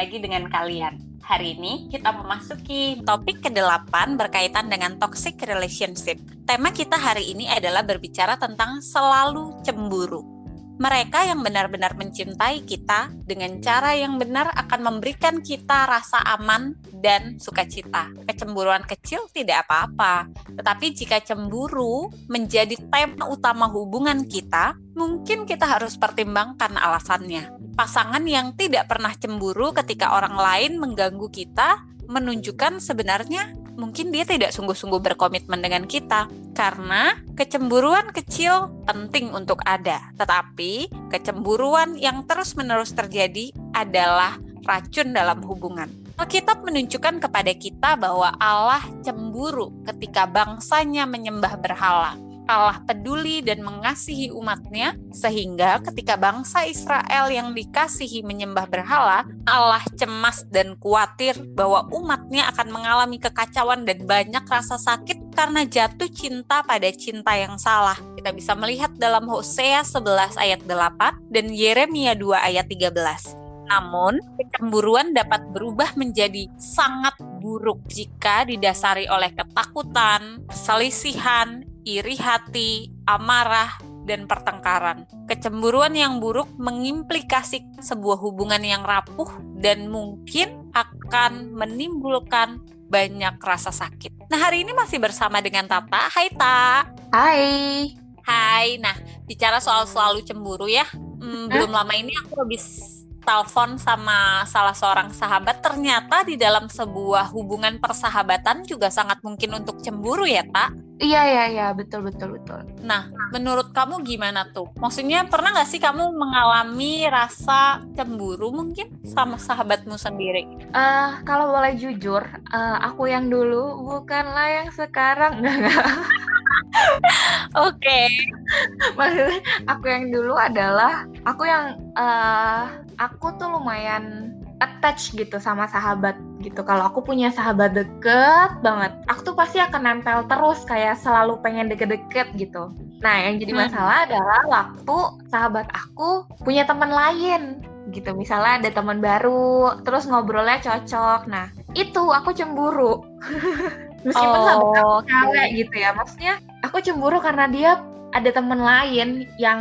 lagi dengan kalian. Hari ini kita memasuki topik ke-8 berkaitan dengan toxic relationship. Tema kita hari ini adalah berbicara tentang selalu cemburu. Mereka yang benar-benar mencintai kita dengan cara yang benar akan memberikan kita rasa aman dan sukacita. Kecemburuan kecil tidak apa-apa, tetapi jika cemburu menjadi tema utama hubungan kita, mungkin kita harus pertimbangkan alasannya. Pasangan yang tidak pernah cemburu ketika orang lain mengganggu kita menunjukkan sebenarnya mungkin dia tidak sungguh-sungguh berkomitmen dengan kita. Karena kecemburuan kecil penting untuk ada. Tetapi kecemburuan yang terus-menerus terjadi adalah racun dalam hubungan Alkitab menunjukkan kepada kita bahwa Allah cemburu ketika bangsanya menyembah berhala Allah peduli dan mengasihi umatnya, sehingga ketika bangsa Israel yang dikasihi menyembah berhala, Allah cemas dan khawatir bahwa umatnya akan mengalami kekacauan dan banyak rasa sakit karena jatuh cinta pada cinta yang salah. Kita bisa melihat dalam Hosea 11 ayat 8 dan Yeremia 2 ayat 13. Namun, kecemburuan dapat berubah menjadi sangat buruk jika didasari oleh ketakutan, selisihan, iri hati, amarah, dan pertengkaran. Kecemburuan yang buruk mengimplikasikan sebuah hubungan yang rapuh dan mungkin akan menimbulkan banyak rasa sakit. Nah, hari ini masih bersama dengan Tata. Hai, Ta. Hai. Hai. Nah, bicara soal selalu cemburu ya. Hmm, belum lama ini aku habis telepon sama salah seorang sahabat ternyata di dalam sebuah hubungan persahabatan juga sangat mungkin untuk cemburu ya tak iya iya iya. Betul betul betul. Nah menurut kamu gimana tuh? Maksudnya pernah nggak sih kamu mengalami rasa cemburu mungkin sama sahabatmu sendiri? Uh, kalau boleh jujur uh, aku yang dulu bukanlah yang sekarang. Enggak Oke. Okay. Maksudnya aku yang dulu adalah aku yang uh, aku tuh lumayan attach gitu sama sahabat gitu. Kalau aku punya sahabat deket banget, aku tuh pasti akan nempel terus kayak selalu pengen deket-deket gitu. Nah, yang jadi hmm. masalah hmm. adalah waktu sahabat aku punya teman lain gitu. Misalnya ada teman baru, terus ngobrolnya cocok. Nah, itu aku cemburu. Meskipun oh, sahabat aku cewek gitu ya. Maksudnya aku cemburu karena dia ada teman lain yang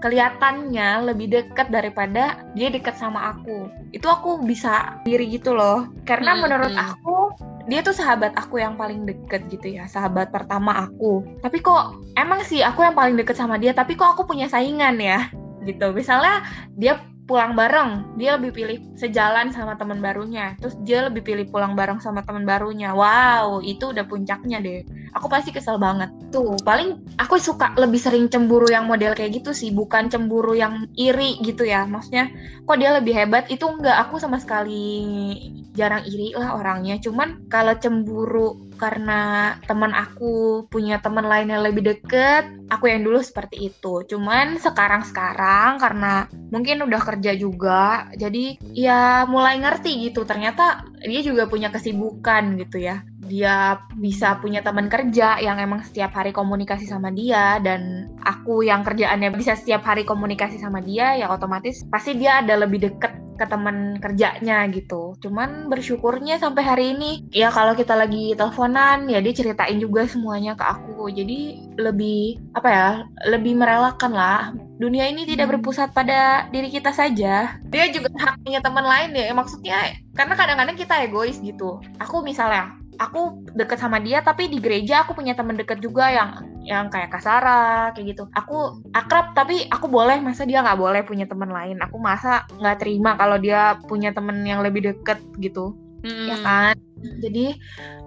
kelihatannya lebih dekat daripada dia dekat sama aku. Itu aku bisa diri gitu loh. Karena hmm, menurut hmm. aku dia tuh sahabat aku yang paling deket gitu ya, sahabat pertama aku. Tapi kok emang sih aku yang paling deket sama dia, tapi kok aku punya saingan ya? Gitu. Misalnya dia pulang bareng dia lebih pilih sejalan sama teman barunya. Terus dia lebih pilih pulang bareng sama teman barunya. Wow itu udah puncaknya deh aku pasti kesel banget. Tuh paling aku suka lebih sering cemburu yang model kayak gitu sih bukan cemburu yang iri gitu ya. Maksudnya kok dia lebih hebat? Itu enggak aku sama sekali jarang iri lah orangnya. Cuman kalau cemburu karena teman aku punya teman lain yang lebih deket aku yang dulu seperti itu. Cuman sekarang sekarang karena mungkin udah kerja juga jadi ya mulai ngerti gitu. Ternyata dia juga punya kesibukan gitu ya dia bisa punya teman kerja yang emang setiap hari komunikasi sama dia dan aku yang kerjaannya bisa setiap hari komunikasi sama dia ya otomatis pasti dia ada lebih deket ke teman kerjanya gitu. Cuman bersyukurnya sampai hari ini ya kalau kita lagi teleponan ya dia ceritain juga semuanya ke aku. Jadi lebih apa ya? Lebih merelakan lah. Dunia ini tidak hmm. berpusat pada diri kita saja. Dia juga hak punya teman lain ya. Maksudnya karena kadang-kadang kita egois gitu. Aku misalnya aku deket sama dia tapi di gereja aku punya teman deket juga yang yang kayak kasara kayak gitu. Aku akrab tapi aku boleh. Masa dia nggak boleh punya teman lain? Aku masa nggak terima kalau dia punya temen yang lebih deket gitu. Hmm. ya kan? Jadi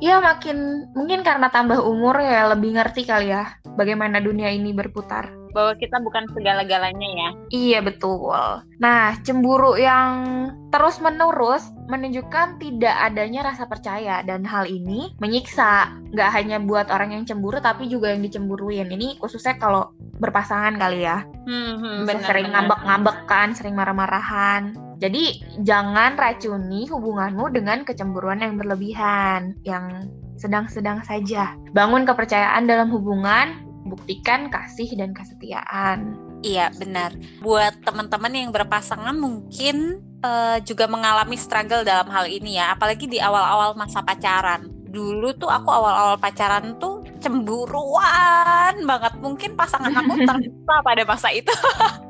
ya makin mungkin karena tambah umur ya lebih ngerti kali ya bagaimana dunia ini berputar bahwa kita bukan segala-galanya ya. Iya betul. Nah, cemburu yang terus-menerus menunjukkan tidak adanya rasa percaya dan hal ini menyiksa nggak hanya buat orang yang cemburu tapi juga yang dicemburuin. Ini khususnya kalau berpasangan kali ya. Hmm, hmm, bener, sering ngambek-ngambek kan, sering marah-marahan. Jadi jangan racuni hubunganmu dengan kecemburuan yang berlebihan, yang sedang-sedang saja. Bangun kepercayaan dalam hubungan buktikan kasih dan kesetiaan. Iya, benar. Buat teman-teman yang berpasangan mungkin uh, juga mengalami struggle dalam hal ini ya, apalagi di awal-awal masa pacaran. Dulu tuh aku awal-awal pacaran tuh cemburuan banget. Mungkin pasangan aku terlupa pada masa itu.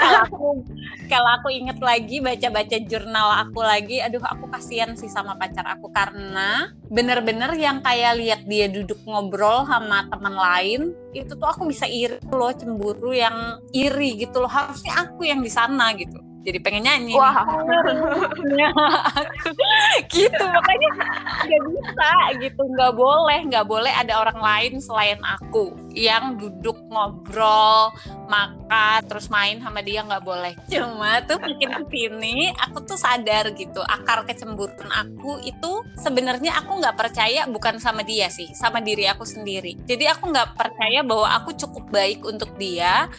kalau aku kalau aku inget lagi baca-baca jurnal aku lagi aduh aku kasihan sih sama pacar aku karena bener-bener yang kayak lihat dia duduk ngobrol sama teman lain itu tuh aku bisa iri loh cemburu yang iri gitu loh. Harusnya aku yang di sana gitu jadi pengen nyanyi wah. Gitu. Makanya nggak bisa gitu nggak boleh nggak boleh ada orang lain selain aku yang duduk ngobrol makan terus main sama dia nggak boleh. Cuma tuh makin ke sini aku tuh sadar gitu akar kecemburuan aku itu sebenarnya aku nggak percaya bukan sama dia sih sama diri aku sendiri. Jadi aku nggak percaya bahwa aku cukup baik untuk dia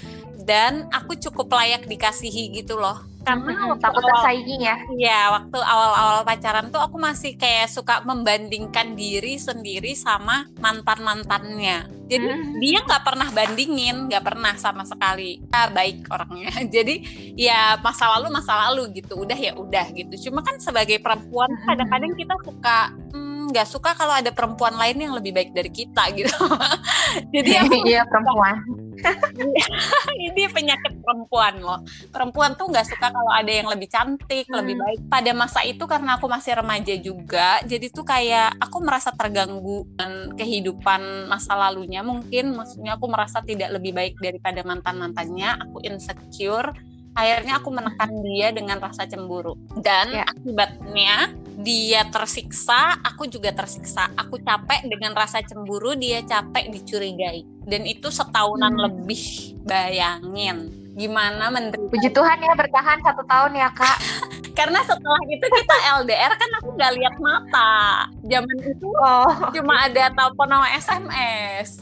dan aku cukup layak dikasihi gitu loh karena hmm, takut tersaingi ya. Iya waktu awal-awal pacaran tuh aku masih kayak suka membandingkan diri sendiri sama mantan mantannya jadi hmm. dia nggak pernah bandingin nggak pernah sama sekali. Ya, baik orangnya. Jadi ya masa lalu masa lalu gitu. Udah ya udah gitu. Cuma kan sebagai perempuan kadang-kadang kita suka hmm, nggak hmm, suka kalau ada perempuan lain yang lebih baik dari kita gitu. Jadi aku iya perempuan ini penyakit perempuan loh. Perempuan tuh nggak suka kalau ada yang lebih cantik hmm. lebih baik. Pada masa itu karena aku masih remaja juga jadi tuh kayak aku merasa terganggu dengan kehidupan masa lalunya mungkin. Maksudnya aku merasa tidak lebih baik daripada mantan mantannya aku insecure. Akhirnya aku menekan dia dengan rasa cemburu. Dan ya. akibatnya dia tersiksa aku juga tersiksa. Aku capek dengan rasa cemburu dia capek dicurigai dan itu setahunan hmm. lebih bayangin. Gimana menderita puji Tuhan ya bertahan satu tahun ya kak. Karena setelah itu kita LDR kan aku nggak lihat mata. Zaman itu oh. cuma ada telepon sama SMS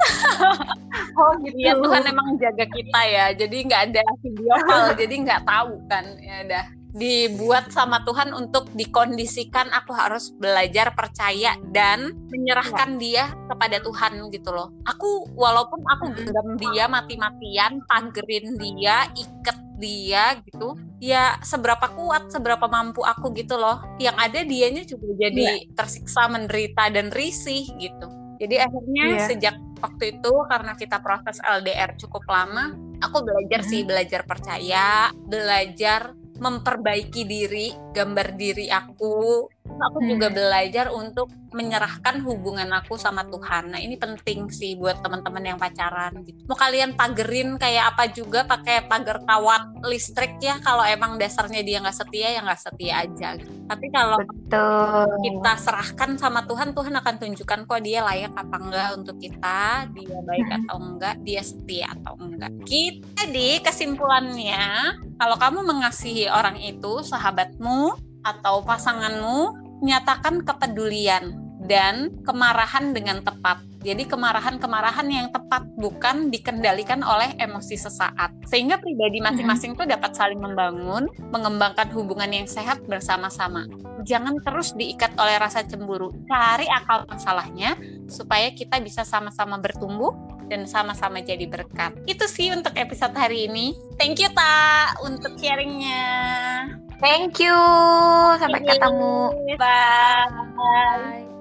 oh gitu. Ya Tuhan emang jaga kita ya. Jadi nggak ada video call jadi nggak tahu kan. Ya udah dibuat sama Tuhan untuk dikondisikan aku harus belajar percaya dan menyerahkan ya. dia kepada Tuhan gitu loh. Aku walaupun aku genggam dia mati-matian, pagerin dia, iket dia gitu. Ya seberapa kuat, seberapa mampu aku gitu loh. Yang ada dianya juga jadi ya. tersiksa, menderita dan risih gitu. Jadi akhirnya ya. sejak waktu itu karena kita proses LDR cukup lama, aku belajar sih belajar percaya, belajar memperbaiki diri, gambar diri aku. Aku hmm. juga belajar untuk menyerahkan hubungan aku sama Tuhan. Nah ini penting sih buat teman-teman yang pacaran. Gitu. Mau kalian pagerin kayak apa juga pakai pagar kawat listrik ya. Kalau emang dasarnya dia nggak setia ya nggak setia aja. Gitu. Tapi kalau Betul. kita serahkan sama Tuhan, Tuhan akan tunjukkan kok dia layak apa enggak untuk kita, dia baik hmm. atau enggak, dia setia atau enggak. Kita di kesimpulannya kalau kamu mengasihi orang itu, sahabatmu atau pasanganmu, nyatakan kepedulian dan kemarahan dengan tepat. Jadi kemarahan-kemarahan yang tepat bukan dikendalikan oleh emosi sesaat. Sehingga pribadi masing-masing itu dapat saling membangun, mengembangkan hubungan yang sehat bersama-sama. Jangan terus diikat oleh rasa cemburu. Cari akal masalahnya supaya kita bisa sama-sama bertumbuh dan sama-sama jadi berkat. Itu sih untuk episode hari ini. Thank you Ta untuk sharingnya. Thank you. Sampai ketemu. Bye. Bye.